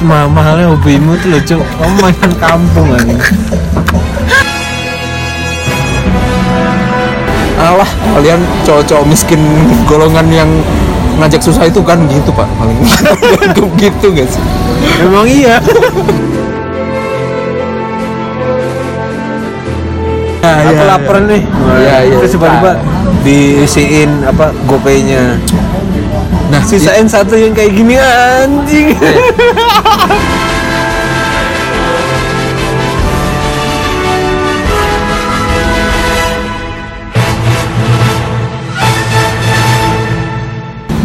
Semahal-mahalnya hobimu tuh lucu Kamu mainan kampung aja. Alah kalian cowok-cowok miskin golongan yang ngajak susah itu kan gitu pak. Paling gitu sih Emang iya. Ya, Aku lapar nih. Iya, iya. Terus tiba-tiba diisiin apa gopaynya nah Sisain satu yang kayak gini anjing.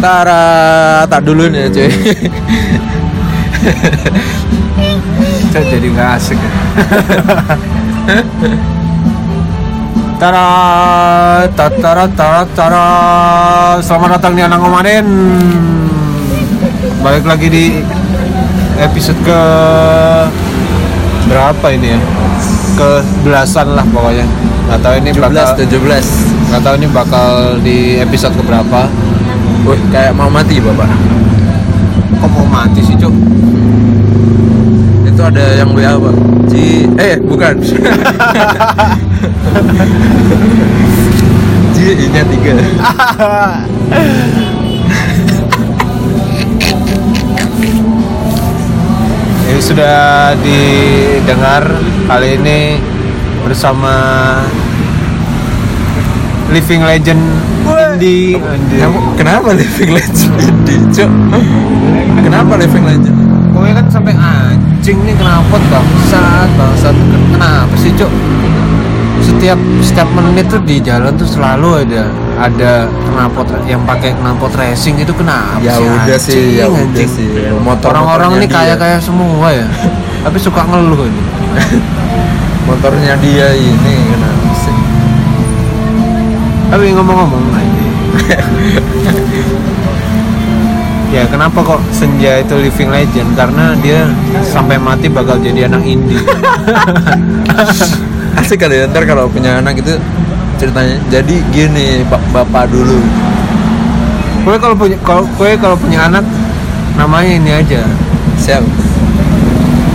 Tara tak dulu nih cuy. Saya jadi nggak asik. ya. Tara, tatara, tara, tara. Selamat datang di Anang Omanen. Balik lagi di episode ke berapa ini ya? Ke belasan lah pokoknya. Nggak tahu ini bakal 17 nggak tahu ini bakal di episode ke berapa. 17 Wih kayak mau mati bapak Kok mau mati sih cuk? Itu ada yang WA pak. Ci Eh bukan. Ci nya tiga. Ini sudah didengar kali ini bersama Living Legend Indi. Kenapa living legend ini cok Kenapa living legend? Pokoknya kan sampai anjing nih kenapa bangsat bangsat. Kenapa sih cok setiap setiap menit tuh di jalan tuh selalu ada ada knalpot yang pakai knalpot racing itu kenapa Ya sih udah sih, anjing, ya udah anjing? sih. Motor- orang-orang ini kaya kaya semua ya tapi suka ngeluh ini. Motornya dia ini kenapa sih tapi ngomong-ngomong ya kenapa kok senja itu living legend? Karena dia sampai mati bakal jadi anak indie Asik kali ya, ntar kalau punya anak itu ceritanya jadi gini bap- bapak dulu Kue kalau punya kalau kue kalau punya anak namanya ini aja. siap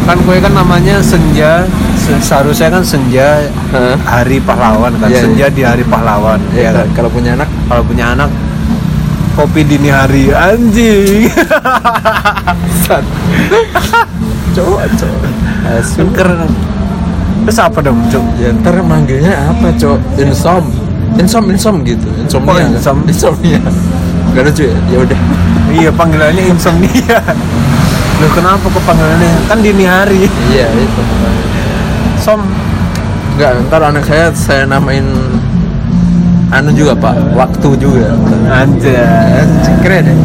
Kan kue kan namanya senja se- seharusnya kan senja Hah? hari pahlawan kan. Iya, senja di hari pahlawan. ya, Ya kan? kalau punya anak Kalau punya anak kopi dini hari anjing. Cowok cowok asu Keren. Terus apa dong, Cuk? ya ntar manggilnya apa cowok insom insom insom gitu insomnia Oh, kan? insom. insomnia gak lucu ya ya udah iya, panggilannya insomnia. Loh kenapa kok panggilannya? Kan dini hari. iya itu Som. Enggak, ntar anak saya saya namain anu juga pak waktu juga Anjay. keren ya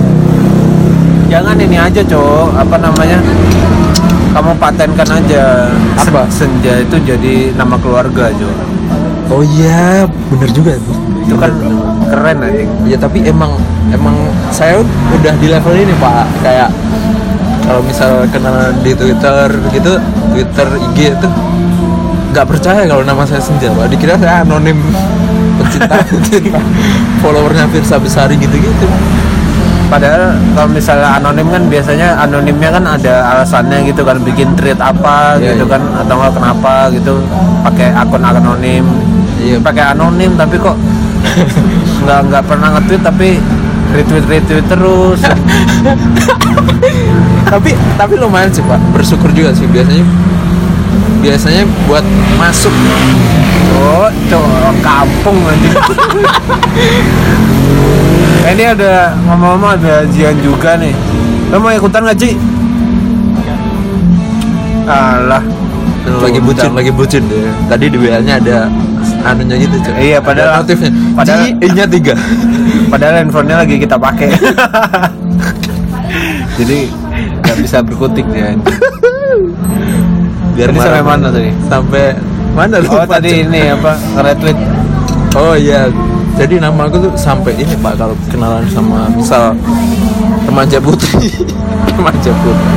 Jangan ini aja, Cok. Apa namanya? Kamu patenkan aja. Apa? Sen- Senja itu jadi nama keluarga, Cok. oh iya bener juga tuh Itu kan keren anjing. ya tapi emang emang saya udah di level ini pak kayak kalau misal kenalan di Twitter gitu Twitter IG itu nggak percaya kalau nama saya Senja pak dikira saya anonim pecinta pecinta followernya Firsa Besari gitu gitu Padahal kalau misalnya anonim kan biasanya anonimnya kan ada alasannya gitu kan bikin tweet apa Iya, gitu iya. kan atau nggak kenapa gitu pakai akun anonim. Iya. Pakai anonim tapi kok nggak nggak pernah nge-tweet tapi retweet retweet terus. tapi tapi lumayan sih pak bersyukur juga sih biasanya biasanya buat masuk Oh, cowok kampung anjing. Eh, ini ada ngomong-ngomong ada Jian juga nih. Lo mau ikutan nggak Ci? Alah. lagi bucin lagi bucin deh tadi di WA nya ada anunya gitu cuy Iya, padahal- ada notifnya padahal- padahal nya tiga Padahal handphonenya lagi kita pakai. Jadi nggak bisa berkutik dia. biar Tadi sampai mana tadi? sampai mana lu Oh tadi ini apa nge-retweet. oh iya jadi nama aku tuh sampai ini pak kalau kenalan sama misal remaja putri. Remaja putri.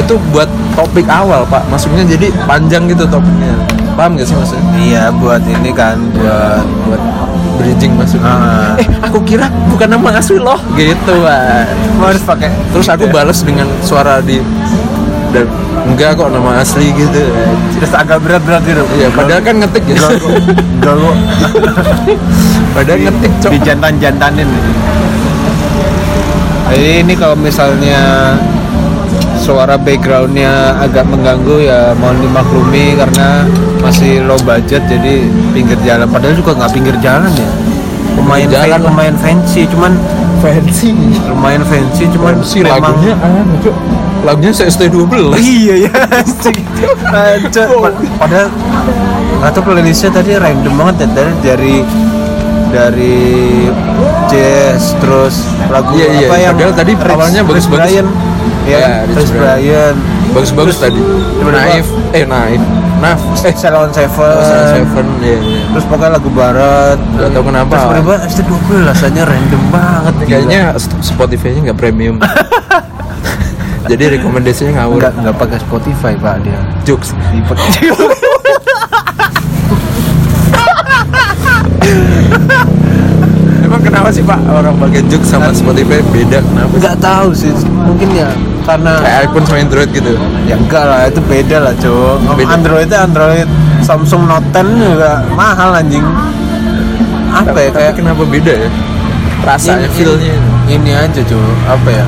Itu buat topik awal pak. Masuknya jadi panjang gitu topiknya. Paham gak sih maksudnya? Iya buat ini kan buat buat bridging maksudnya. Ah. eh aku kira bukan nama asli loh. Gitu pak. Harus pakai terus aku balas dengan suara di dan enggak kok nama asli gitu terus agak berat-berat gitu Iya, padahal kan ngetik ya. Enggak kok. Enggak kok. Padahal ngetik, Cok. Dijantan-jantanin. Jadi ini kalau misalnya suara backgroundnya agak mengganggu ya mohon dimaklumi karena masih low budget jadi pinggir jalan padahal juga nggak pinggir jalan ya lumayan Jalan lumayan fancy cuman fancy. lumayan fancy cuman memang lagunya aneh, Cok. Lagunya CST12. iya ya Anjir. Pa- padahal tahu playlistnya tadi random banget ya dari dari dari jazz terus lagu Iya, iya. apa yang Padahal tadi Rich- awalnya bagus-bagus. Brian ya, Iya, Rich Brian Bagus-bagus tadi. Naif, eh naif. Naf, eh Salon Seven Seven, iya, iya. terus pokoknya lagu barat Nggak tahu kenapa. terus tiba-tiba ST20 rasanya random banget. Kayaknya Spotify-nya nggak premium. Jadi rekomendasinya ngawur. nggak nggak pakai Spotify pak dia Jokes. Emang kenapa sih Pak orang pakai Jokes sama Spotify beda? Kenapa? nggak tahu sih mungkin ya karena Kayak iPhone sama Android gitu. Ya enggak lah, itu beda lah Beda. Android itu Android Samsung Note 10 juga mahal anjing Apa Tapi, ya kayak tapi kenapa beda ya? Rasanya, feel-nya. Ini aja cok, apa ya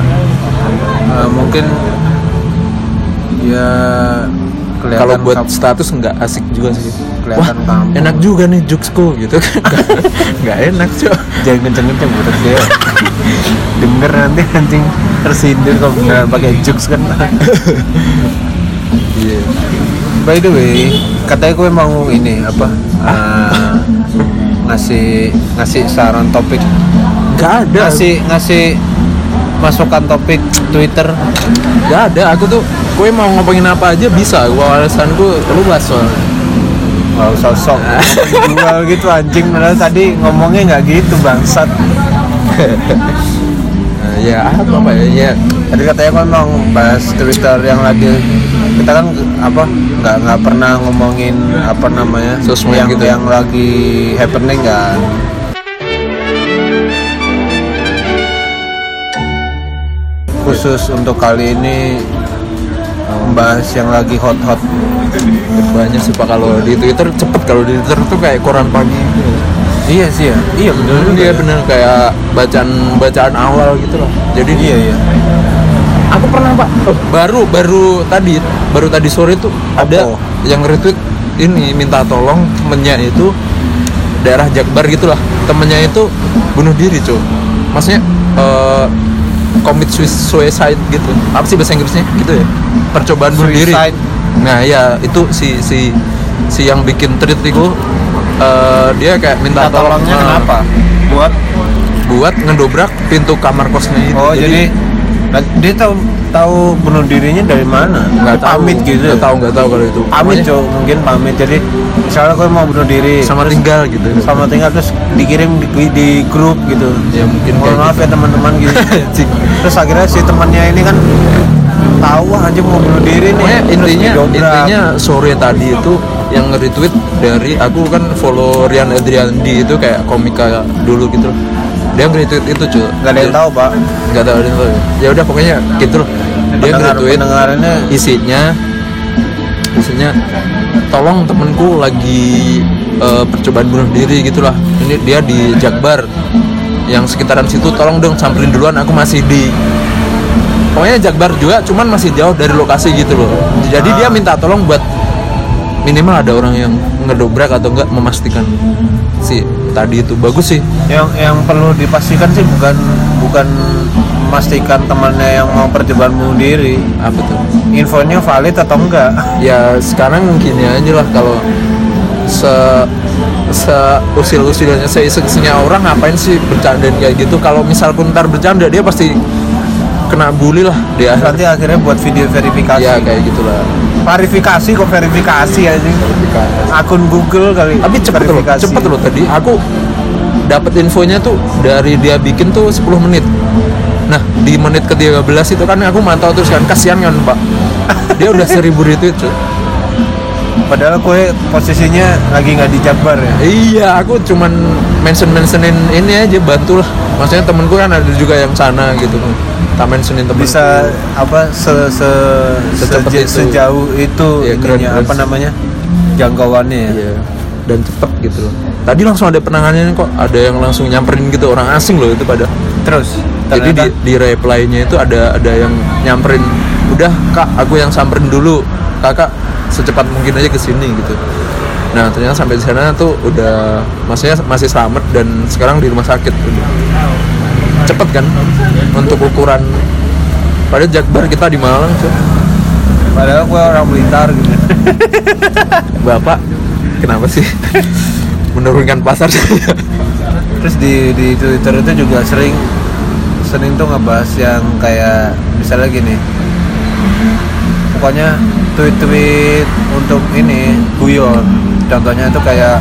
Eh, Mungkin Ya kelihatan Kalau buat kap- status nggak asik juga sih. Kelihatan Wah, kampung. enak juga nih Juxco gitu kan. Nggak enak, Cok. Jangan kenceng-kenceng buat dia Denger nanti anjing tersindir kalau beneran pakai jokes kan Iya. By the way, katanya gue mau ini apa eh, ngasih ngasih saran topik Nggak ada. ngasih ngasih masukan topik Twitter Nggak ada. Aku tuh gue mau ngomongin apa aja bisa. Wawasanku luas soalnya. Wow, sosok jual gitu anjing padahal tadi ngomongnya nggak gitu bangsat Nah, ya apa apa ya? Ya tadi katanya kan mau bahas Twitter yang lagi kita kan apa nggak nggak pernah ngomongin apa namanya Sosmed yang gitu ya? yang lagi happening kan khusus untuk kali ini membahas yang lagi hot-hot banyak sih Pak kalau di Twitter cepet kalau di Twitter tuh kayak koran pagi gitu. iya sih ya iya Iya ya. bener kayak bacaan bacaan awal gitu loh. Jadi iya iya Aku pernah pak. baru baru tadi baru tadi sore tuh ada yang retweet ini minta tolong temennya itu daerah Jakbar gitulah temennya itu bunuh diri cuy. Maksudnya eh commit sui- suicide gitu. Apa sih bahasa Inggrisnya gitu ya? Percobaan bunuh diri. Nah ya itu si si si yang bikin tweet itu eh, dia kayak minta, minta tolongnya eh, kenapa buat buat ngedobrak pintu kamar kosnya itu. oh jadi, nah, dia tahu tahu bunuh dirinya dari mana? Nggak tahu. pamit gitu. Nggak tahu nggak tahu kalau itu. Pamit cok mungkin pamit. Jadi misalnya gue mau bunuh diri sama tinggal gitu. sama tinggal terus dikirim di, di grup gitu. Ya mungkin mohon maaf gitu. ya teman-teman gitu. Terus akhirnya si temannya ini kan tahu anjing mau bunuh diri nih. Pokoknya Terus intinya intinya sore tadi itu yang nge-retweet dari aku kan follow Rian Adriandi itu kayak komika dulu gitu. loh. Dia nge-retweet itu cuy. nggak ada yang tahu pak Nggak tahu ada yang tahu. Ya udah pokoknya gitu loh. Dia nge-retweet isinya isinya tolong temenku lagi eh, percobaan bunuh diri gitulah ini dia di Jakbar yang sekitaran situ tolong dong samperin duluan aku masih di pokoknya Jakbar juga cuman masih jauh dari lokasi gitu loh jadi dia minta tolong buat minimal ada orang yang ngedobrak atau enggak memastikan si tadi itu bagus sih. Yang yang perlu dipastikan sih bukan bukan memastikan temannya yang mau percobaan bunuh diri apa tuh? Infonya valid atau enggak? Ya sekarang gini aja lah kalau se se usil usilnya se iseng orang ngapain sih bercandain kayak gitu? Kalau misal pun ntar bercanda dia pasti kena bully lah dia. Nanti akhirnya buat video verifikasi. Ya kayak gitulah klarifikasi kok verifikasi aja. Akun Google kali. Tapi cepet loh Verifikasi. cepet loh tadi. Aku dapat infonya tuh dari dia bikin tuh 10 menit. Nah di menit ke 13 itu kan aku mantau terus kan kasihan kan pak? Dia udah seribu retweet cuy. Padahal kue posisinya lagi nggak di Jakbar ya? Iya, aku cuman mention mentionin ini aja bantu lah. Maksudnya temenku kan ada juga yang sana gitu. Tak mentionin temen. bisa apa se, se, Secepat seje- itu. sejauh itu Iya, keren, ininya, keren apa namanya jangkauannya ya Iya. Dan cepet gitu loh. Tadi langsung ada penanganannya kok. Ada yang langsung nyamperin gitu orang asing loh itu pada. terus Jadi di, ternyata- di reply-nya itu ada ada yang nyamperin. Udah kak, aku yang samperin dulu. Kakak secepat mungkin aja ke sini gitu. Nah ternyata sampai di sana tuh udah, maksudnya masih selamat dan sekarang di rumah sakit. Udah. Cepet kan untuk ukuran. Pada Jakbar kita di Malang tuh. padahal gue orang Blitar gitu Bapak, kenapa sih menurunkan pasar saya? terus di di Twitter itu juga sering sering tuh ngebahas yang kayak misalnya gini pokoknya tweet-tweet untuk ini guyon contohnya itu kayak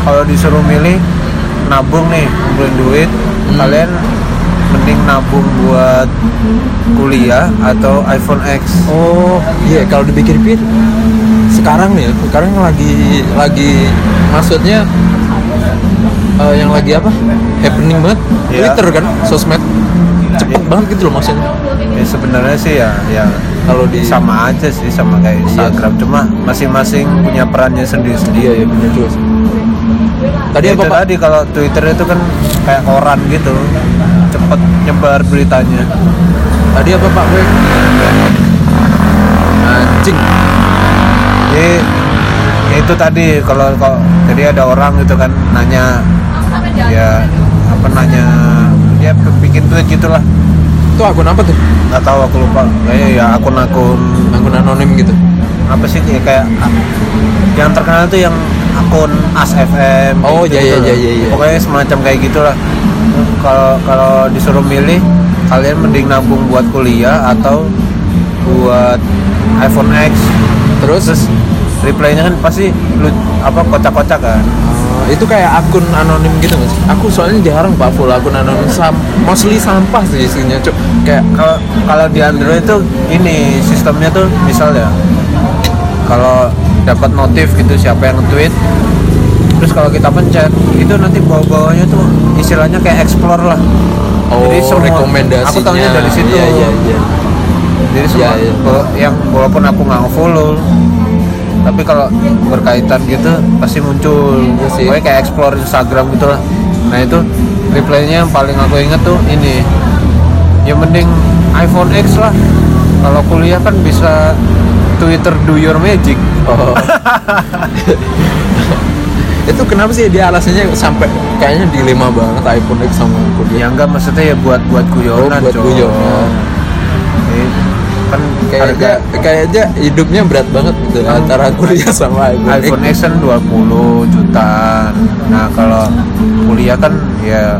kalau disuruh milih nabung nih ngumpulin duit Hmm. kalian mending nabung buat kuliah atau iPhone X Oh, iya kalau dipikir-pikir sekarang nih, sekarang lagi lagi maksudnya eh, yang lagi apa? Happening banget Iya. Twitter kan, sosmed. Cepet Iya. banget gitu loh maksudnya. ya sebenarnya sih ya ya Kalau di sama aja sih sama kayak Instagram cuma masing-masing punya perannya sendiri-sendiri Iya, iya benar juga sih. Tadi Ya, apa Pak? tadi kalau Twitter itu kan kayak koran gitu cepet nyebar beritanya Tadi apa Pak gue? Anjing. jadi ya itu tadi kalau kok jadi ada orang gitu kan nanya ya apa nanya dia bikin tweet gitulah Itu akun apa tuh? nggak tahu aku lupa kayak ya akun-akun Akun anonim gitu. apa sih ya, kayak yang terkenal tuh yang akun As FM Oh, gitu, iya, iya, gitu iya, iya, iya. pokoknya semacam kayak gitulah kalau kalau disuruh milih kalian mending nabung buat kuliah atau buat iPhone X Terus, terus reply-nya kan pasti lu apa kocak-kocak kan eh, itu kayak akun anonim gitu sih? Aku soalnya jarang Pak full akun anonim sam mostly sampah sih isinya, Cuk. Kayak kalau kalau di Android itu ini sistemnya tuh misal ya kalau dapat notif gitu siapa yang nge-tweet terus kalau kita pencet itu nanti bawah-bawahnya tuh istilahnya kayak explore lah oh, rekomendasinya. aku tahunya dari situ Iya, iya, iya. jadi semua Iya, iya. yang walaupun aku nggak follow tapi kalau berkaitan gitu pasti muncul. Iya sih. pokoknya kayak explore Instagram gitu lah. Nah itu reply-nya yang paling aku inget tuh ini. Ya mending iPhone X lah. Kalau kuliah kan bisa Twitter do your magic. Oh. itu kenapa sih dia alasannya sampai kayaknya dilema banget iPhone X sama kuliah? Ya enggak maksudnya ya buat buat guyonan Oh, buat guyonan. Kan kayaknya harga kayaknya hidupnya berat banget gitu Kan antara kuliah sama iPhone, iPhone X kan 20 jutaan. Nah, kalau kuliah kan ya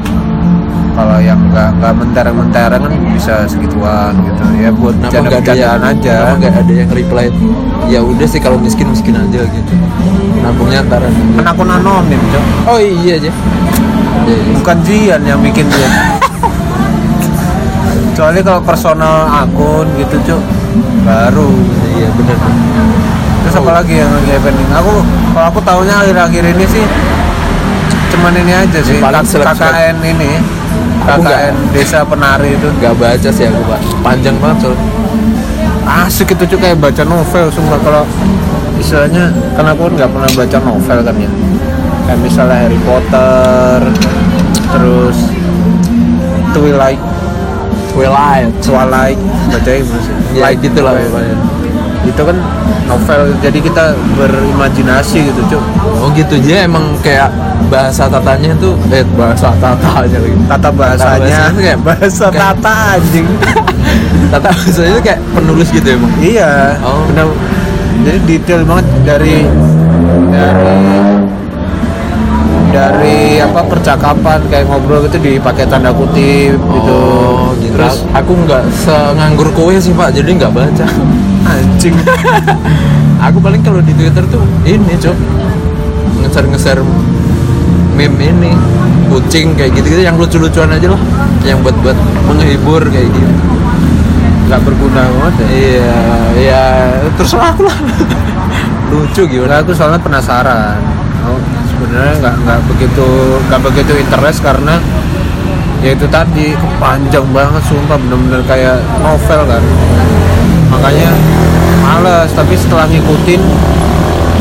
kalau yang nggak nggak mentereng-mentereng kan bisa segituan gitu ya buat nggak ada yang aja nggak ada yang reply? Ya udah sih kalau miskin miskin aja gitu. Nabungnya antara. kan akun anonim Cok. Oh iya aja. Bukan Jian yang bikin dia kecuali kalau personal akun gitu cuk baru Iya benar. terus apa lagi yang lagi happening aku kalau aku tahunya akhir-akhir ini sih cuman ini aja sih paling. KKN ini nggak- KKN desa penari itu Gak baca sih aku pak. Panjang banget soalnya. asik itu cuy kayak baca novel sumpah kalau istilahnya karena aku nggak pernah baca novel kan ya kayak misalnya Harry Potter terus Twilight Twilight. Twilight baca gimana sih Ya Light gitu lah pokoknya. itu kan novel jadi kita berimajinasi gitu cuy Oh gitu dia emang kayak bahasa tatanya tuh eh bahasa tatanya lagi. tata bahasanya tuh kayak- bahasa kayak- tata anjing Tata bahasanya tuh kayak penulis gitu emang. iya Oh. benar jadi detail banget dari dari dari apa percakapan kayak ngobrol gitu dipakai tanda kutip gitu Oh, gitu. terus aku nggak senganggur kowe sih pak, jadi nggak baca. anjing. Aku paling kalau di Twitter tuh ini cok ngeser-ngeser meme ini kucing kayak gitu-gitu yang lucu-lucuan aja lah. Yang buat-buat menghibur kayak gitu. Nggak berguna banget ya? Iya ya terserah aku lah. Lucu Enggak, gimana? Aku soalnya penasaran. Sebenarnya nggak nggak begitu nggak begitu interest karena ya itu tadi panjang banget sumpah bener-bener kayak novel kan. Makanya males tapi setelah ngikutin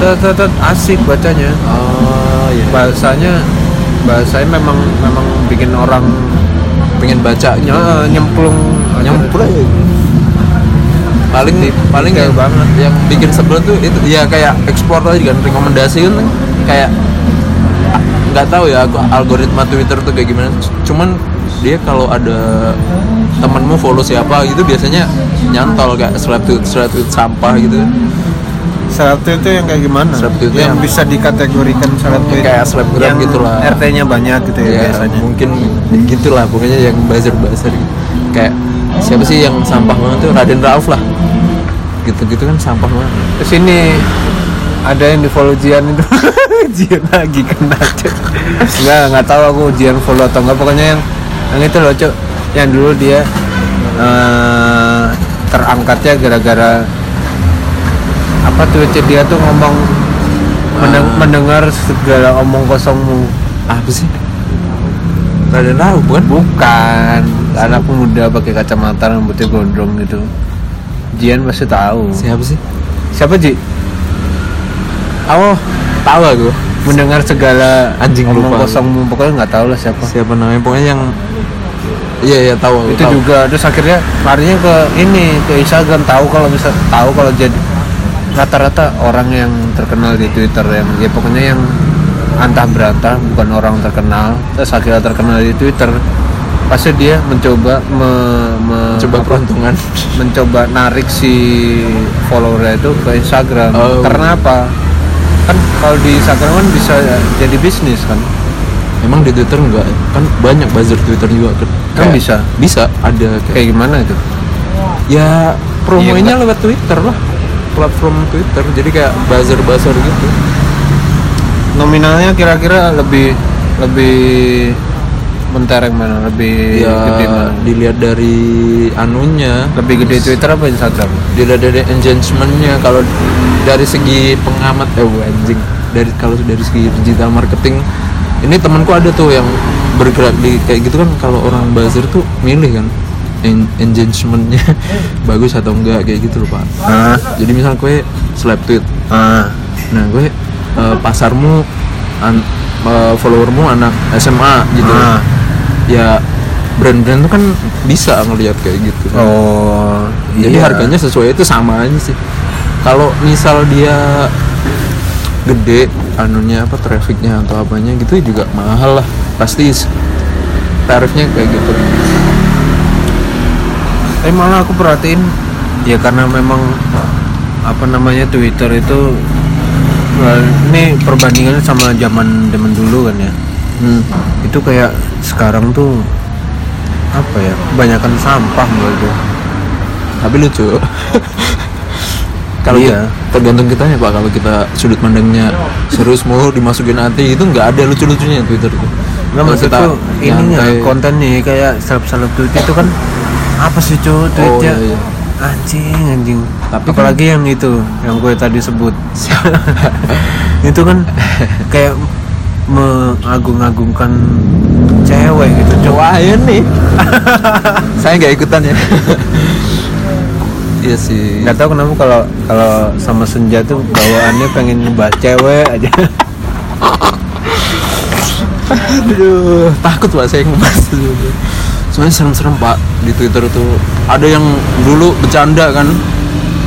tet, tet, tet, asik bacanya. oh iya Bahasanya bahasanya memang memang bikin orang pengen baca gitu. ny- nyemplung nyempur aja paling Di- paling yang banget. yang bikin sebel tuh itu ya kayak explore tadi kan rekomendasi kan kayak nggak tahu ya aku algoritma Twitter tuh kayak gimana cuman dia kalau ada temenmu follow siapa gitu biasanya nyantol kayak slap tweet slap tweet sampah gitu Seleb tweet itu yang kayak gimana? Seleb tweet yang yang- bisa dikategorikan seleb tweet Kayak selebgram yang gitu lah. RT-nya banyak gitu ya, ya biasanya. mungkin gitulah pokoknya yang buzzer buzzer gitu. kayak siapa sih yang sampah banget tuh Raden Rauf lah gitu-gitu kan sampah banget Terus ini ada yang di follow Jian itu. Jian lagi kena Cuk. Enggak, nggak tahu aku Jian follow atau enggak. Pokoknya yang yang itu loh Cuk. Yang dulu dia eh, terangkatnya gara-gara apa tweetnya dia tuh ngomong mendeng- Ah. mendengar segala omong kosongmu. Apa sih? Raden Rauf bukan? Bukan. Anak muda pakai kacamata rambutnya gondrong gitu. Jian pasti tahu. Siapa sih? Siapa Ji? Oh tahu aku mendengar segala Anjing, omong lupa. kosongmu pokoknya nggak tahu lah siapa. Siapa namanya pokoknya yang iya iya tahu aku, itu tahu. juga terus akhirnya larinya ke ini ke Instagram tahu kalau bisa tahu kalau jadi rata-rata orang yang terkenal di Twitter yang ya pokoknya yang antah berantah bukan orang terkenal. Terus akhirnya terkenal di Twitter pasti dia mencoba me, me- coba apa, peruntungan. Mencoba narik si followernya itu ke Instagram. Oh. karena apa kan kalau di Instagram kan bisa jadi bisnis kan? Emang di Twitter enggak? Kan banyak buzzer Twitter juga kan. Kan Kayak- bisa? bisa. Ada kayak kayak gimana itu? Ya promonya Iya, lewat Twitter lah. Platform Twitter. Jadi kayak buzzer buzzer gitu. Nominalnya kira-kira lebih lebih mentereng mana? Lebih ya gede mana? dilihat dari anunya. Lebih gede Twitter apa Instagram? Dilihat dari engagementnya. Kalau dari segi pengamat eh anjing. Dari kalau dari segi digital marketing ini temanku ada tuh yang bergerak di kayak gitu kan. Kalau orang buzzer tuh milih kan en- engagementnya. Bagus atau enggak kayak gitu loh pak. Ah. Jadi misal gue slap tweet. Ah. Nah gue eh, pasarmu an, eh, followermu anak SMA gitu. Ah. Ya brand-brand tuh kan bisa ngelihat kayak gitu. Oh jadi iya. harganya sesuai itu sama aja sih. Kalau misal dia gede anunya apa trafficnya atau apanya gitu juga mahal lah. Pasti tarifnya kayak gitu. Tapi malah aku perhatiin ya karena memang apa namanya Twitter itu well, ini perbandingannya sama zaman zaman dulu kan ya hmm. itu kayak sekarang tuh apa ya kebanyakan sampah menurut gue tapi lucu. Kalau Iya. kita- tergantung kitanya pak. Kalau kita sudut pandangnya serius mulu dimasukin hati itu nggak ada lucu-lucunya Twitter itu Nggak maksud tuh ininya nyantai- kontennya kayak seleb-seleb tweet itu kan apa sih cuy tweetnya iya, iya. anjing anjing. Tapi kan- apalagi yang itu yang gue tadi sebut. Itu kan kayak mengagung-agungkan cewek gitu. Ya nih. Saya nggak ikutan ya. Iya sih. Nggak tahu kenapa kalau kalau sama senja tuh bawaannya pengen ngebahas cewek aja. Aduh Takut pak saya ngebahas itu. Soalnya serem-serem pak Di Twitter tuh. Ada yang dulu bercanda kan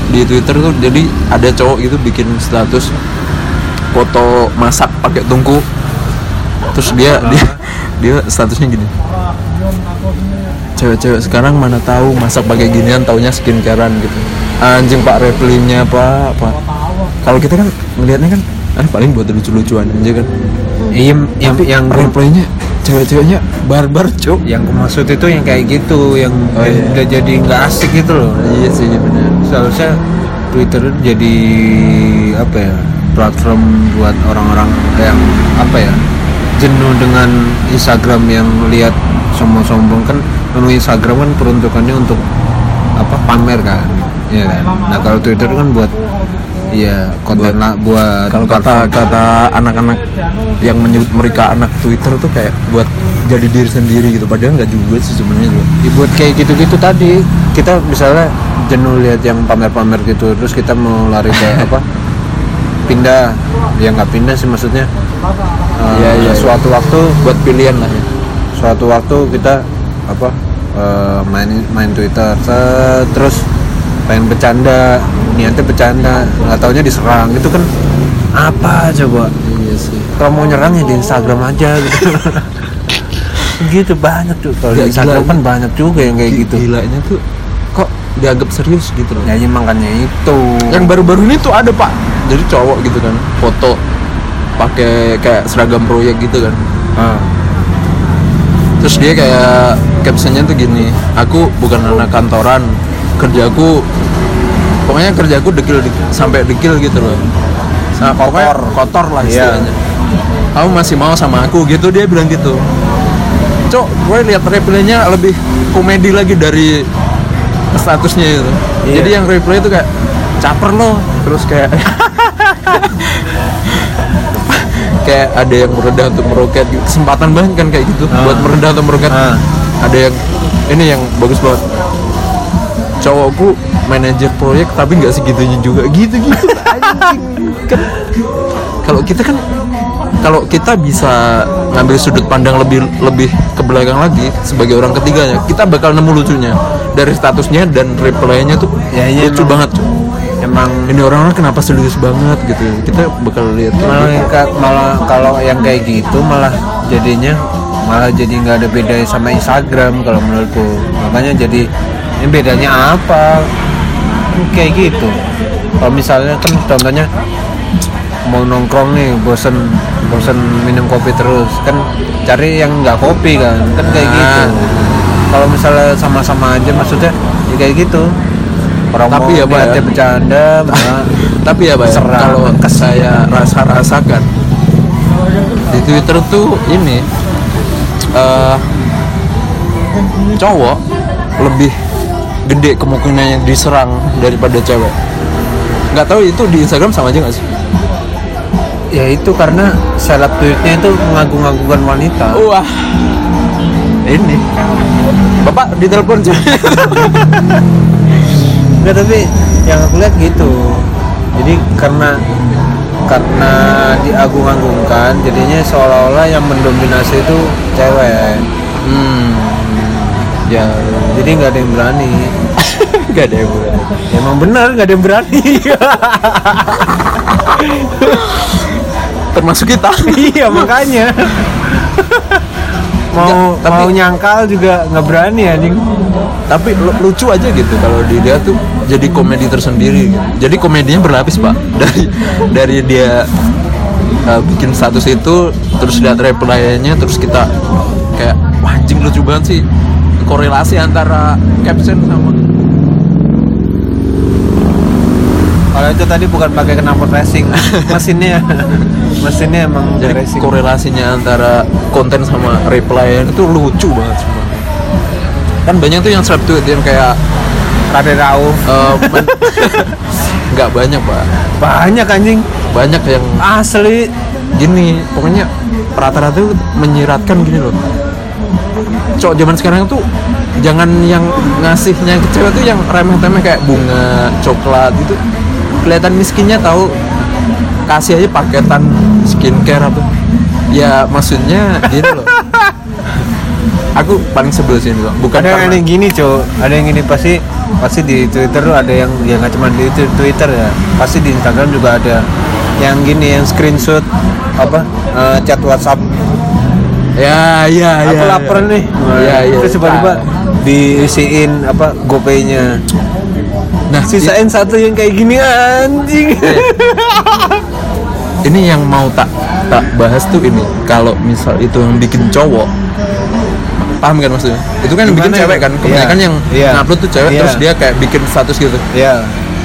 Di Twitter tuh. Jadi ada cowok gitu bikin status Foto masak pakai tungku Terus dia dia dia statusnya gini. Cewek-cewek sekarang mana tahu masak pakai ginian taunya skincarean gitu. Anjing pak replinnya pak pak. Kalau kita kan melihatnya kan ah paling buat lucu-lucuan aja kan. Iya yang yang replaynya cewek-ceweknya barbar cuk. Yang aku maksud itu yang kayak gitu yang Oh, iya. udah jadi nggak asik gitu loh. Iya sih benar. Seharusnya Twitter itu jadi apa ya platform buat orang-orang yang apa ya jenuh dengan Instagram yang lihat sombong-sombong kan memang Instagram kan peruntukannya untuk apa pamer kan? Ya kan? Nah kalau Twitter kan buat iya konten lah buat kalau kata kata anak-anak yang menyebut mereka anak Twitter tuh kayak buat jadi diri sendiri gitu. Padahal nggak juga sih sebenarnya tuh Ya, buat kayak gitu-gitu tadi kita misalnya jenuh lihat yang pamer-pamer gitu terus kita mau lari ke apa? Pindah. Ya nggak pindah sih maksudnya Iya, iya, iya. suatu waktu buat pilihan lah ya. Suatu waktu kita apa eh, main main Twitter. Set, terus pengen bercanda niatnya bercanda. Nggak taunya diserang. Itu kan apa coba? Iya sih. Kalau mau nyerang ya di Instagram aja gitu. Gitu banyak tuh. Kalau di Instagram kan banyak juga yang kayak gitu. gilanya tuh kok dianggap serius gitu loh? Ya ya makanya itu. Yang baru-baru ini tuh ada pak. Jadi cowok gitu kan foto pakai kayak seragam proyek gitu kan. Ah, terus dia kayak captionnya tuh gini aku bukan anak kantoran kerjaku pokoknya kerjaku dekil, dekil- sampai dekil gitu loh. Nah, Kotor. kotor lah Iya. istilahnya. Kamu masih mau sama aku? Gitu dia bilang gitu. Cok gue lihat replaynya lebih komedi lagi dari statusnya itu. Iya. jadi yang replay itu kayak caper lo. Terus kayak kayak ada yang merendah untuk meroket gitu. kesempatan banget kan kayak gitu Ah. buat merendah untuk meroket Ah. ada yang ini yang bagus banget cowokku manajer proyek tapi nggak segitunya juga gitu gitu kan kalau kita kan kalau kita bisa ngambil sudut pandang lebih lebih ke belakang lagi sebagai orang ketiganya kita bakal nemu lucunya dari statusnya dan reply-nya tuh Ya, iya, lucu emang. banget. Emang ini orang-orang kenapa serius banget gitu kita bakal lihat malah yang ka- malah kalau yang kayak gitu malah jadinya malah jadi nggak ada beda sama Instagram kalau menurutku. Makanya jadi ini bedanya apa? Kayak gitu. Kalau misalnya kan contohnya mau nongkrong nih bosen bosen minum kopi terus. Kan cari yang nggak kopi kan kan kayak Nah. gitu. Kalau misalnya sama-sama aja maksudnya ya kayak gitu orang Tapi mau ya, Pak, ya. bercanda tapi ya Pak, ya, Serang. kalau saya rasa-rasakan di Twitter tuh ini eh cowok lebih gede kemungkinannya diserang daripada cewek. Nggak tahu itu di Instagram sama aja nggak sih? Ya itu karena seleb tweetnya itu mengagung-agungkan wanita. Wah. Ini. Bapak ditelepon cuy Enggak tapi yang aku lihat gitu. Jadi karena karena diagung-agungkan jadinya seolah-olah yang mendominasi itu cewek. Hmm. Ya jadi nggak ada yang berani. Nggak ada yang berani. Ya, emang benar nggak ada yang berani. Termasuk kita. Iya makanya. Mau Nggak, tapi- mau nyangkal juga nggak berani anjing tapi lu- lucu aja gitu kalau di dia tuh jadi komedi tersendiri. Gitu. jadi komedinya berlapis pak. Dari dari dia uh, bikin status itu terus lihat reply-nya terus kita kayak "Wah, anjing lucu banget sih. Korelasi antara caption sama kalau itu tadi bukan pakai knalpot racing mesinnya. Mesinnya emang jadi racing korelasinya antara konten sama reply itu lucu banget kan banyak tuh yang strap tweet yang kayak Raden Rauf uh, men- nggak banyak pak. Banyak anjing. Banyak yang asli. gini pokoknya rata-rata tuh menyiratkan gini loh. Cowok zaman sekarang tuh jangan yang ngasihnya ke cewek tuh yang remeh-temeh kayak bunga coklat gitu. Kelihatan miskinnya tahu kasih aja paketan skincare apa. Ya maksudnya gini loh aku paling sebel sih loh bukan ada karena yang gini cok ada yang gini pasti pasti di Twitter tuh ada yang ya nggak cuma di Twi- Twitter ya. Pasti di Instagram juga ada. Yang gini yang screenshot apa eh, chat WhatsApp. Ya ya ya aku ya. lapar nih. Ya ya terus tiba-tiba diisiin apa gopaynya. Nah sisain satu yang kayak gini anjing. Ini yang mau tak tak bahas tuh ini. Kalau misal itu yang bikin cowok paham kan maksudnya itu kan yang bikin Gimana cewek ya? kan kebanyakan Iya. yang Iya. ngupload tuh cewek Iya. terus dia kayak bikin status gitu ya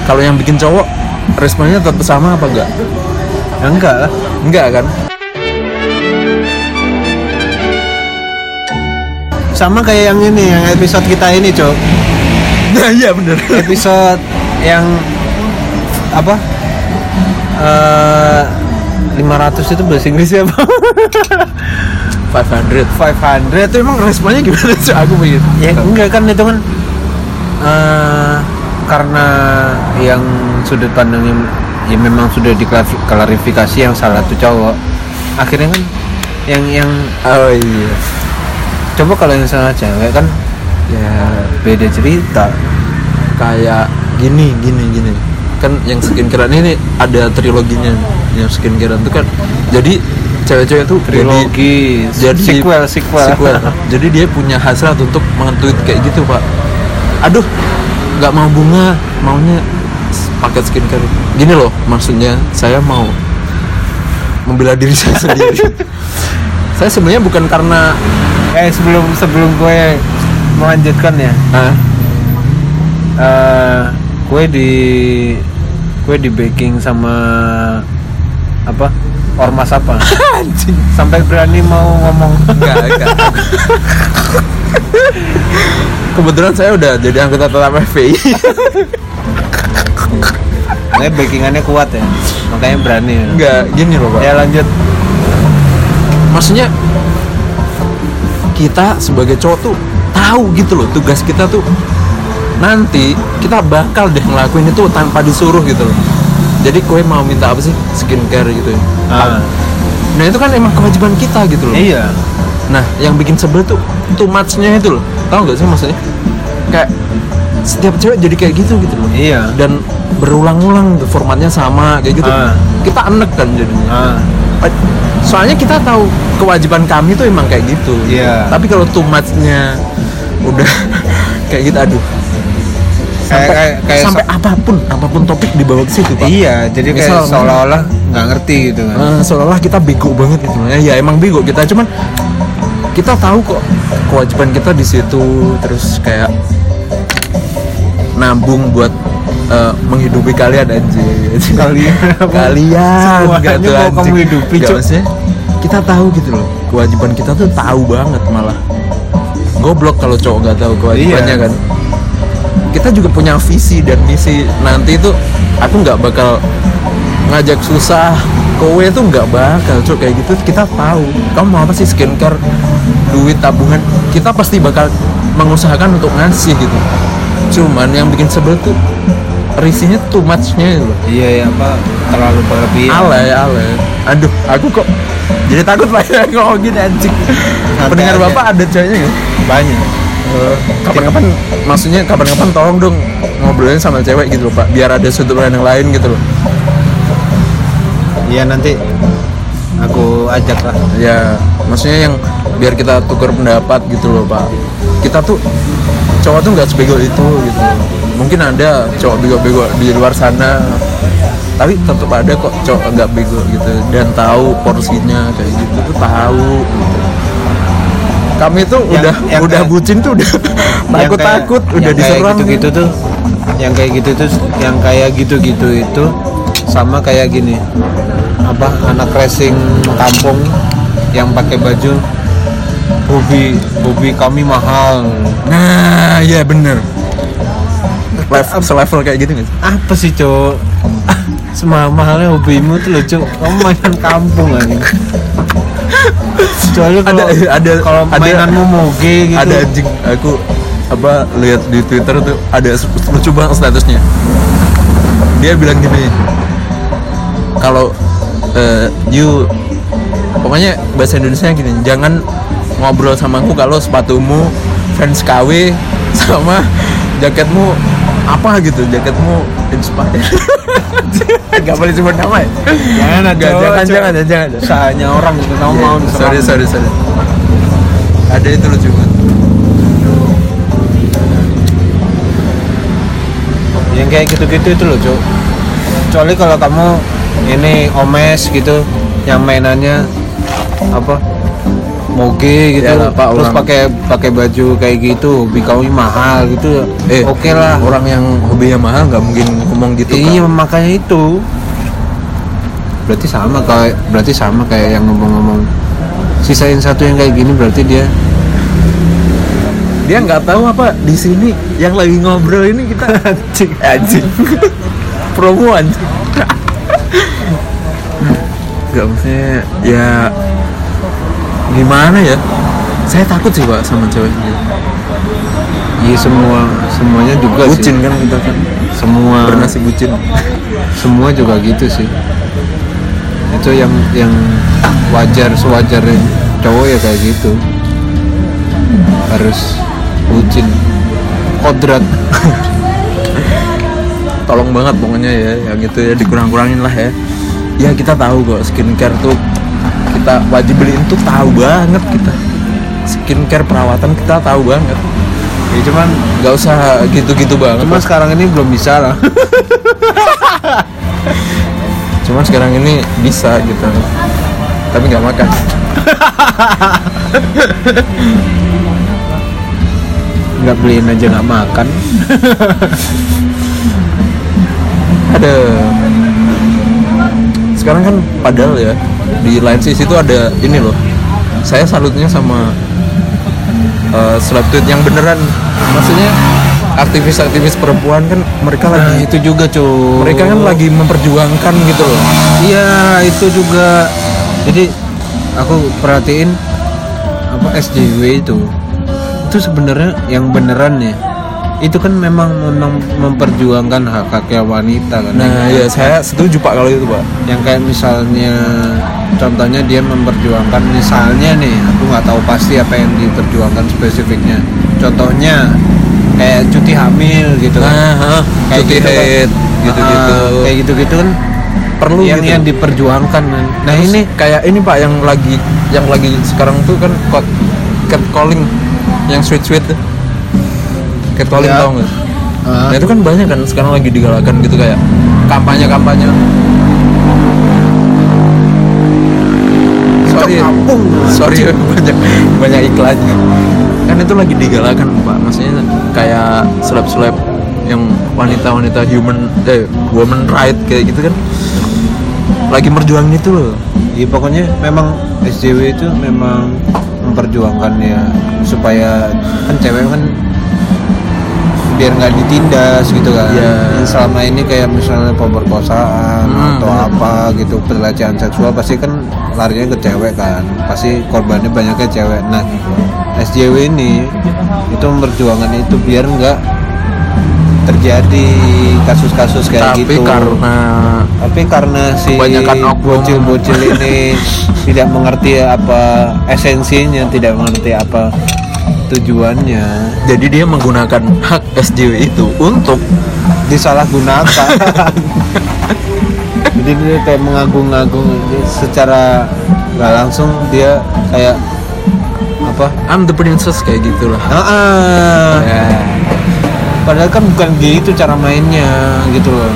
kalau yang bikin cowok responnya tetap sama apa enggak ya enggak lah enggak kan sama kayak yang ini yang episode kita ini cok nah iya bener episode yang apa eh 500 itu bahasa Inggrisnya apa? 500 500 itu emang responnya gimana sih? Aku pengen ya enggak kan itu kan eh, karena yang sudut pandangnya ya memang sudah diklarifikasi yang salah tuh cowok. Akhirnya kan yang yang oh iya. Coba kalau yang salah cewek kan ya beda cerita. Kayak gini gini gini. Kan yang skincare ini ada triloginya. Yang skincare itu kan jadi cewek-cewek tuh trilogi jadi sequel sequel, sequel. jadi dia punya hasrat untuk mengetweet kayak gitu pak. Aduh nggak mau bunga maunya paket skincare. Gini loh maksudnya saya mau membela diri saya sendiri. Saya sebenarnya bukan karena eh sebelum sebelum gue melanjutkan ya. Eh gue di gue di baking sama apa ormas apa? Anjing. Sampai berani mau ngomong. Enggak enggak. Kebetulan saya udah jadi anggota tetap FPI Makanya backingannya kuat ya. Makanya berani. Enggak gini loh pak. Ya lanjut. Maksudnya kita sebagai cowok tuh tahu gitu loh tugas kita tuh nanti kita bakal deh ngelakuin itu tanpa disuruh gitu loh jadi kue mau minta apa sih? Skincare gitu ya? Ah. nah itu kan emang kewajiban kita gitu loh. Iya. Nah yang bikin sebel tuh too much-nya itu loh. Tahu nggak sih maksudnya? Kayak setiap cewek jadi kayak gitu gitu loh. Iya. Dan berulang-ulang formatnya sama kayak gitu. Ah. kita enek kan jadinya. Ah. Soalnya kita tahu kewajiban kami tuh emang kayak gitu. Iya. tapi kalau too much-nya udah kayak gitu aduh sampai kayak kayak sampai apa pun apa pun topik dibawa ke situ pak. Iya jadi kayak Misal, seolah-olah nggak ngerti gitu kan. Eh, seolah-olah kita bego banget gitu. Ya, ya emang bego kita. Cuman kita tahu kok kewajiban kita di situ terus kayak nabung buat eh, menghidupi kalian aja Kalian kalian Semuanya tuh, mau anjing. kamu hidupi, Nggak, Cuk. maksudnya kita tahu gitu loh kewajiban kita tuh tahu banget malah. Goblok kalau cowok nggak tahu kewajibannya Iya. kan kita juga punya visi dan misi nanti itu aku nggak bakal ngajak susah. Kowe tuh nggak bakal cok kayak gitu. Kita tahu. Kamu mau apa sih skincare? Duit tabungan. Kita pasti bakal mengusahakan untuk ngasih gitu. Cuman yang bikin sebel tuh risihnya too much-nya itu. Iya ya apa? Terlalu berlebihan. Alay alay. Aduh aku kok jadi takut pak ya ngomong gini anjing pendengar aja. bapak ada ceweknya nggak? Banyak kapan-kapan maksudnya kapan-kapan tolong dong ngobrolin sama cewek gitu loh pak biar ada sudut pandang yang lain gitu loh iya nanti aku ajak lah ya maksudnya yang biar kita tukar pendapat gitu loh pak kita tuh cowok tuh nggak sebego itu gitu loh. mungkin ada cowok bego-bego di luar sana tapi tetap ada kok cowok nggak bego gitu dan tahu porsinya kayak gitu tuh tahu gitu. Kami tuh Yang- udah yang udah kayak- bucin tuh udah takut takut udah diserang. gitu gitu tuh yang kayak gitu tuh yang kayak gitu gitu itu sama kayak gini. Apa anak racing kampung yang pakai baju hobi hobi kami mahal. Nah iya bener. Level selevel kayak gitu nggak apa sih cowok semua mahalnya hobimu tuh loh cowok kamu mainan kampung aja kecuali Ada- ada- kalau ada- mainanmu moge gitu. ada anjing aku apa lihat di twitter tuh ada lucu banget statusnya. Dia bilang gini kalau eh, you pokoknya bahasa Indonesia gini jangan ngobrol sama aku kalau sepatumu fans KW sama jaketmu apa gitu jaketmu inspired. Nggak boleh sebut nama ya? Jangan ada jangan, jangan jangan jangan. Usahanya orang gitu kamu mau Iya, sorry sorry sorry. Ada itu lucu banget. Yang kayak gitu-gitu itu loh cok kecuali kalau kamu ini omes gitu yang mainannya apa moge gitu. Ya Pak, terus pakai pakai baju kayak gitu kamu mahal gitu. Eh oke lah orang yang hobinya mahal nggak mungkin ngomong gitu iya Kak. makanya itu. Berarti sama kayak berarti sama kayak yang ngomong-ngomong. Sisain satu yang kayak gini berarti dia. Dia nggak tahu apa di sini yang lagi ngobrol ini kita. Anjing. Anjing. Promo anjing. Nggak maksudnya ya gimana ya saya takut sih pak sama cewek Iya semua semuanya juga bucin sih. kan kita kan Semua bernasi bucin semua juga gitu sih. Itu yang yang wajar sewajar cowok ya kayak gitu. Harus bucin. Kodrat. tolong banget pokoknya ya yang itu ya dikurang-kurangin lah ya ya kita tahu kok skincare tuh kita wajib beliin tuh tahu banget kita. Skincare perawatan kita tahu banget. Ya cuman nggak usah gitu-gitu banget. cuma sekarang ini belum bisa lah. cuman sekarang ini bisa gitu. Tapi nggak makan. Nggak beliin aja nggak makan. ada. Sekarang kan padahal ya di lain sisi itu ada ini loh. Saya salutnya sama uh, seleb tweet yang beneran. Maksudnya aktivis-aktivis perempuan kan mereka Nah. lagi itu juga cuy. mereka kan lagi memperjuangkan gitu loh. Iya itu juga. Jadi aku perhatiin apa SJW itu itu sebenarnya yang beneran ya itu kan memang memang memperjuangkan hak haknya wanita kan. Nah ya saya setuju pak kalau itu pak. Yang kayak misalnya contohnya dia memperjuangkan misalnya nih aku nggak tahu pasti apa yang diperjuangkan spesifiknya. Contohnya kayak cuti hamil gitu kan. Nah huh, kayak cuti gitu kan. haid gitu-gitu. Ah, kayak gitu-gitu kan. Perlu yang gitu. yang diperjuangkan kan. nah Terus ini kayak ini pak yang lagi yang lagi sekarang tuh kan cat catcalling yang sweet sweet catcalling Ya. tau nggak ah, Nah itu kan banyak kan sekarang lagi digalakan gitu kayak kampanye-kampanye. Sorry, ya. sorry ya, banyak banyak iklannya. Kan itu lagi digalakan pak, maksudnya kayak seleb-seleb yang wanita-wanita human, eh, woman right kayak gitu kan lagi merjuangin itu loh. Ya, pokoknya memang SJW itu memang memperjuangkan ya supaya kan cewek kan biar nggak ditindas gitu kan. Iya. Yang selama ini kayak misalnya pemerkosaan Hmm, atau apa gitu pelecehan seksual pasti kan larinya ke cewek kan. Pasti korbannya banyaknya cewek. Nah SJW ini itu memperjuangkan itu biar nggak terjadi kasus-kasus kayak Tapi gitu. karena tapi karena si bocil-bocil ini tidak mengerti apa esensinya tidak mengerti apa tujuannya jadi dia menggunakan hak SJW itu untuk disalahgunakan jadi dia kayak mengagung-agung secara nggak langsung dia kayak apa I'm the princess kayak gitulah. ah, ah. Ya. padahal kan bukan gitu cara mainnya gitu loh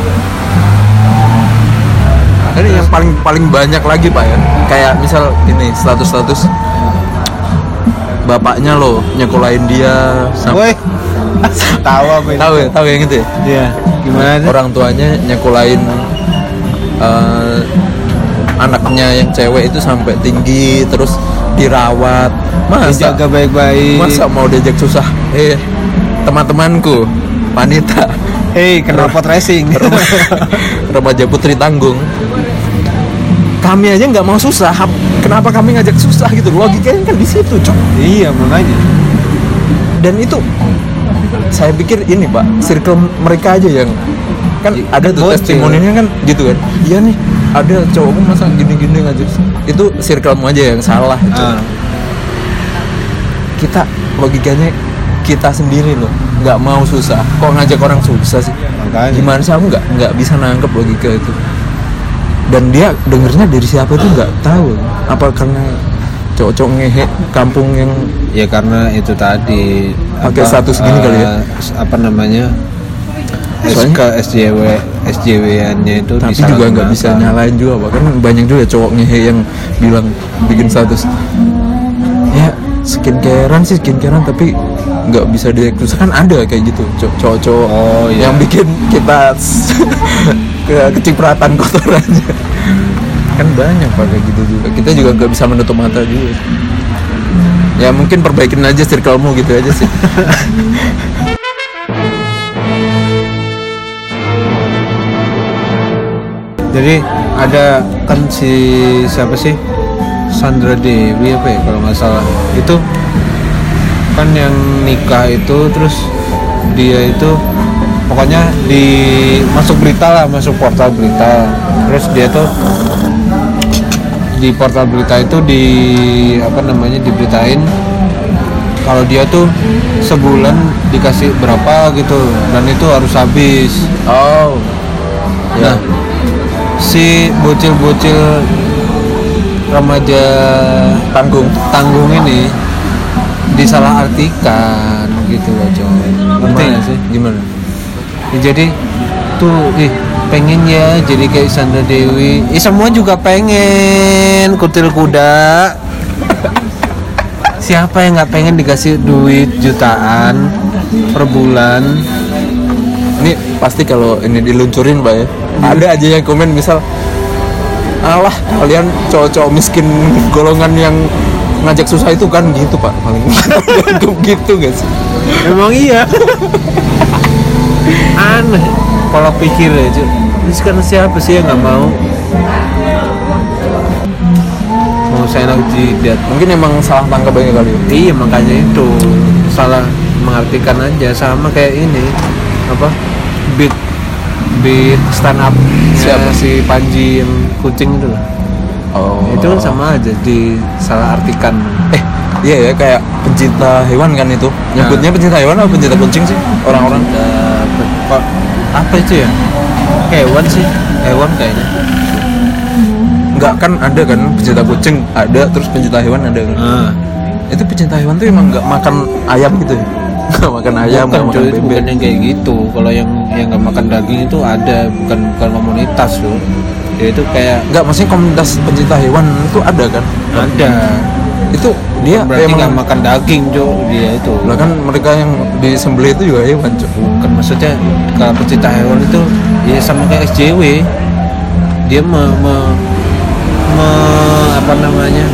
Ini yang paling paling banyak lagi pak ya. Kayak misal ini status-status bapaknya loh nyekolahin dia woi. Sampai tahu apa ini? Tahu ya tahu yang itu ya? Iya, gimana sih? orang tuanya nyekolahin eh, anaknya yang cewek itu sampai tinggi terus dirawat. Masa? Dijaga baik-baik. Masa mau diajak susah? Eh teman-temanku wanita. Hei, knalpot racing. remaja putri tanggung. Kami aja nggak mau susah kenapa kami ngajak susah gitu? Logikanya kan di situ cok. Iya, makanya. dan itu saya pikir ini pak circle mereka aja yang kan I- ada tuh testimoninya kan gitu kan? Iya nih ada cowokku masa gini-gini ngajak itu circlemu aja yang salah gitu. Ah, kita logikanya kita sendiri loh nggak mau susah. Kok ngajak orang susah sih? Makanya. gimana sih aku nggak nggak bisa nangkep logika itu? Dan dia dengernya dari siapa itu nggak tahu apa karena cowok-cowok ngehe kampung yang Ya karena itu tadi Pakai status gini kali ya? eh, Apa namanya? SK Soalnya- SJW SJW-nya itu tapi juga nggak bisa nyalain juga pak kan banyak juga cowok ngehe yang bilang bikin status ya skincarean sih skincarean tapi nggak bisa direkrut kan ada kayak gitu cow- cowok-cowok Oh, iya. yang bikin kita ke kecipratan kotorannya kan banyak pak kayak gitu juga. Kita juga nggak bisa menutup mata juga ya mungkin perbaikin aja circlemu gitu aja sih. Jadi ada kan si siapa sih? Sandra Dewi apa ya kalau nggak salah. Itu kan yang nikah itu terus dia itu pokoknya di masuk berita lah masuk portal berita. Terus dia tuh di portal berita itu di apa namanya diberitain kalau dia tuh sebulan dikasih berapa gitu dan itu harus habis. Oh. Ya. Nah, si bocil-bocil remaja tanggung. tanggung ini disalahartikan gitu loh coy ngerti Gimana? sih? gimana? Ya, jadi tuh ih pengen ya jadi kayak Sandra Dewi. Eh semua juga pengen kutil kuda. Siapa yang nggak pengen dikasih duit jutaan per bulan? Ini pasti kalau ini diluncurin pak ya. Ada aja yang komen misal alah kalian cowok-cowok miskin golongan yang ngajak susah itu kan gitu pak paling gitu gak sih? Emang iya. Aneh pola pikir ya, Cuk. Ini sekarang siapa sih yang nggak mau? Mau saya enak jidat. mungkin emang salah tangkap aja kali ya. Iya makanya itu salah mengartikan aja sama kayak ini apa beat beat stand up Siapa? si Panji yang kucing itu lah. oh Itu kan sama aja disalah artikan. eh iya ya kayak pencinta hewan kan itu nyebutnya pencinta hewan atau pencinta kucing sih orang-orang apa itu ya? Hewan sih, hewan kayaknya. nggak kan ada kan pencinta kucing ada terus pencinta hewan ada kan. Ah. itu pencinta hewan tuh emang nggak makan ayam gitu ya? Nggak makan ayam bukan makan bebek. bukan yang kayak gitu. Kalau yang yang nggak makan daging itu ada bukan bukan komunitas loh. Dia itu kayak nggak maksudnya komunitas pencinta hewan itu ada kan? Ada itu dia berarti nggak makan daging jo dia itu. Lah kan mereka yang disembelih itu juga hewan Cuk. bukan maksudnya kalau pecinta hewan itu ya sama kayak SJW dia me, me, me- apa namanya?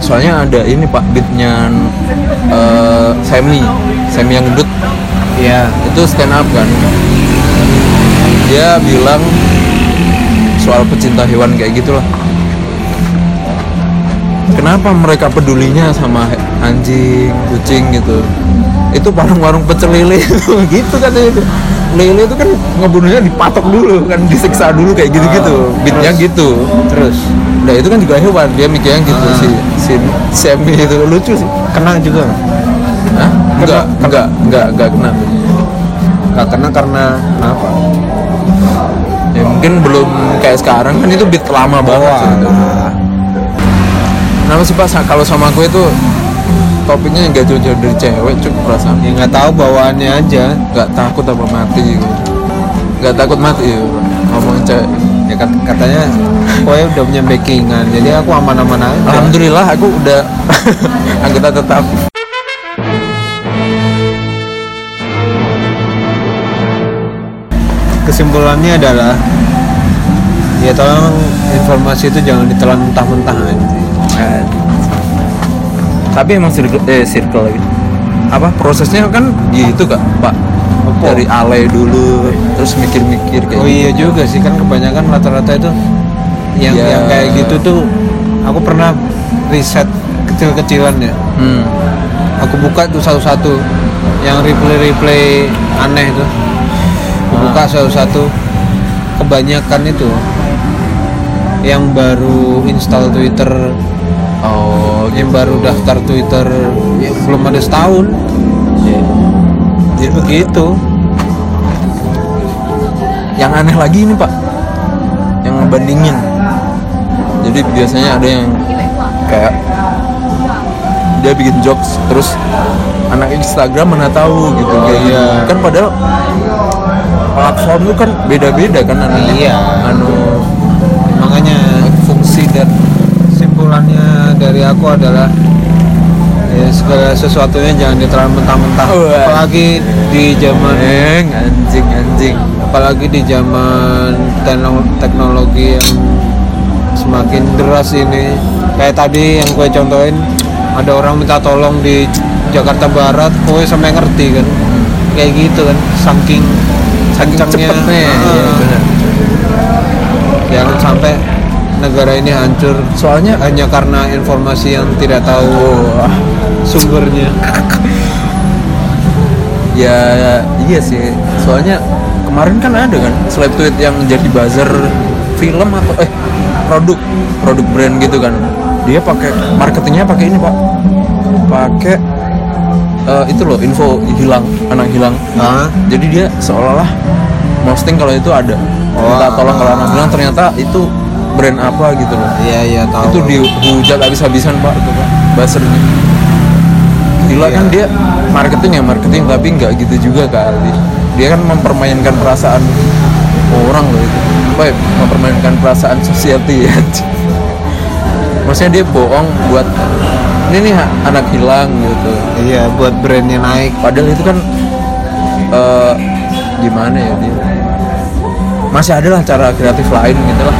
Soalnya ada ini pak beatnya eh Semi Semi yang gendut. Ya itu stand up kan. Dia bilang soal pecinta hewan kayak gitulah kenapa mereka pedulinya sama anjing kucing gitu? Itu warung-warung pecel lele gitu katanya itu lele itu kan ngebunuhnya dipatok dulu kan disiksa dulu kayak gitu-gitu. Beatnya gitu. Terus? Nah itu kan juga hewan. Dia mikirnya gitu Ah. si si Semi itu. Lucu sih. Kena juga? Hah? enggak enggak enggak enggak kena. Nggak kena karena apa ya mungkin belum kayak sekarang kan itu beat lama banget sih. Walah. Kenapa sih pak. Kalau sama gue itu topiknya nggak jauh-jauh dari cewek cuk perasaan. Ya nggak tahu bawaannya aja. Nggak takut apa mati gitu. Nggak takut mati ya ngomongin cewek. Ya kat- katanya pokoknya udah punya backingan. Jadi aku aman-aman aja. Alhamdulillah aku udah anggota tetap. Kesimpulannya adalah ya tolong informasi itu jangan ditelan mentah-mentah aja tapi emang circle eh circle lagi apa prosesnya kan gitu kak pak Apa? dari alay dulu terus mikir-mikir kayak oh gitu. iya juga sih kan kebanyakan rata-rata itu yang Ya. yang kayak gitu tuh aku pernah riset kecil-kecilan ya hmm. aku buka tuh satu-satu yang replay-replay aneh tuh aku Ah. buka satu-satu kebanyakan itu yang baru install Twitter oh yang baru daftar Twitter ya, belum ada setahun. Jadi begitu. Yang aneh lagi ini pak. Yang ngebandingin. Jadi biasanya ada yang kayak dia bikin jokes terus anak Instagram mana tahu gitu. Oh, kayak iya. kan padahal platform itu kan beda-beda kan anunya Iya. anu makanya. fungsi dan simpulannya dari aku adalah ya, segala sesuatunya jangan ditelan mentah-mentah. Wah. apalagi di zaman anjing anjing apalagi di zaman tekno- teknologi yang semakin deras ini. Kayak tadi yang gue contohin ada orang minta tolong di Jakarta Barat gue sampai ngerti kan? Kayak gitu kan saking saking cepetnya. Iya, benar jangan sampai negara ini hancur soalnya hanya karena informasi yang tidak tahu sumbernya. Ya iya sih. Soalnya kemarin kan ada kan slide tweet yang jadi buzzer film atau eh produk produk brand gitu kan. Dia pakai marketingnya pakai ini pak. Pakai eh, itu loh info hilang anak hilang. Hah? jadi dia seolah-olah posting kalau itu ada. Oh, minta tolong kalau ah. anak hilang ternyata itu brand apa gitu loh. Iya iya tahu itu di, dihujat habis-habisan pak itu pak. Buzzernya gila Iya. kan dia marketing ya marketing tapi nggak gitu juga kali. Dia kan mempermainkan perasaan orang loh itu. Apa ya mempermainkan perasaan society ya. Maksudnya dia bohong buat ini nih anak hilang gitu. Iya buat brandnya naik. Padahal itu kan eh, gimana ya dia? Masih ada lah cara kreatif lain gitu lah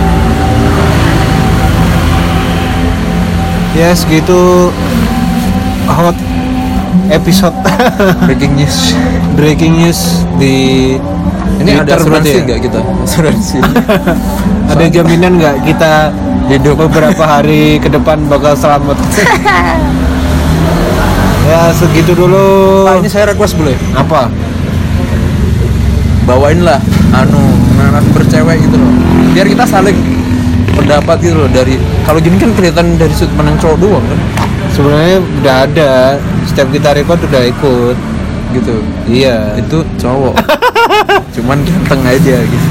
ya segitu. Hot episode breaking news. Breaking news di ini ada Twitter asuransi ya? nggak kita? Asuransi. Ada jaminan nggak kita hidup. beberapa hari ke depan bakal selamat? Ya segitu dulu. Pak, ini saya request boleh? Apa? Bawain lah anu anak bercewek gitu loh. Biar kita saling pendapat gitu loh dari kalau gini kan kelihatan dari sudut pandang cowok doang kan? Sebenarnya udah ada setiap kita record udah ikut gitu. Iya. Itu cowok. Cuman ganteng aja gitu.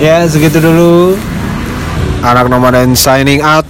Ya segitu dulu. Anak nomaden signing out